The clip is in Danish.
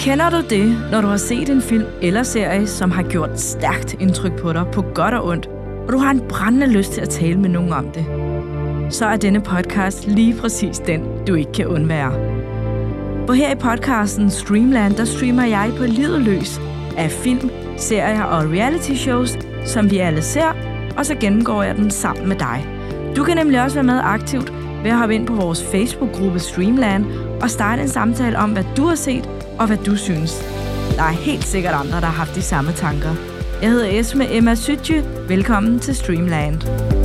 Kender du det, når du har set en film eller serie, som har gjort stærkt indtryk på dig, på godt og ondt, og du har en brændende lyst til at tale med nogen om det? Så er denne podcast lige præcis den, du ikke kan undvære. For her i podcasten Streamland, der streamer jeg på livet løs af film, serier og reality shows, som vi alle ser, og så gennemgår jeg den sammen med dig. Du kan nemlig også være med aktivt ved at hoppe ind på vores Facebook-gruppe Streamland og starte en samtale om, hvad du har set og hvad du synes. Der er helt sikkert andre, der har haft de samme tanker. Jeg hedder Esme Emma Sytje. Velkommen til Streamland.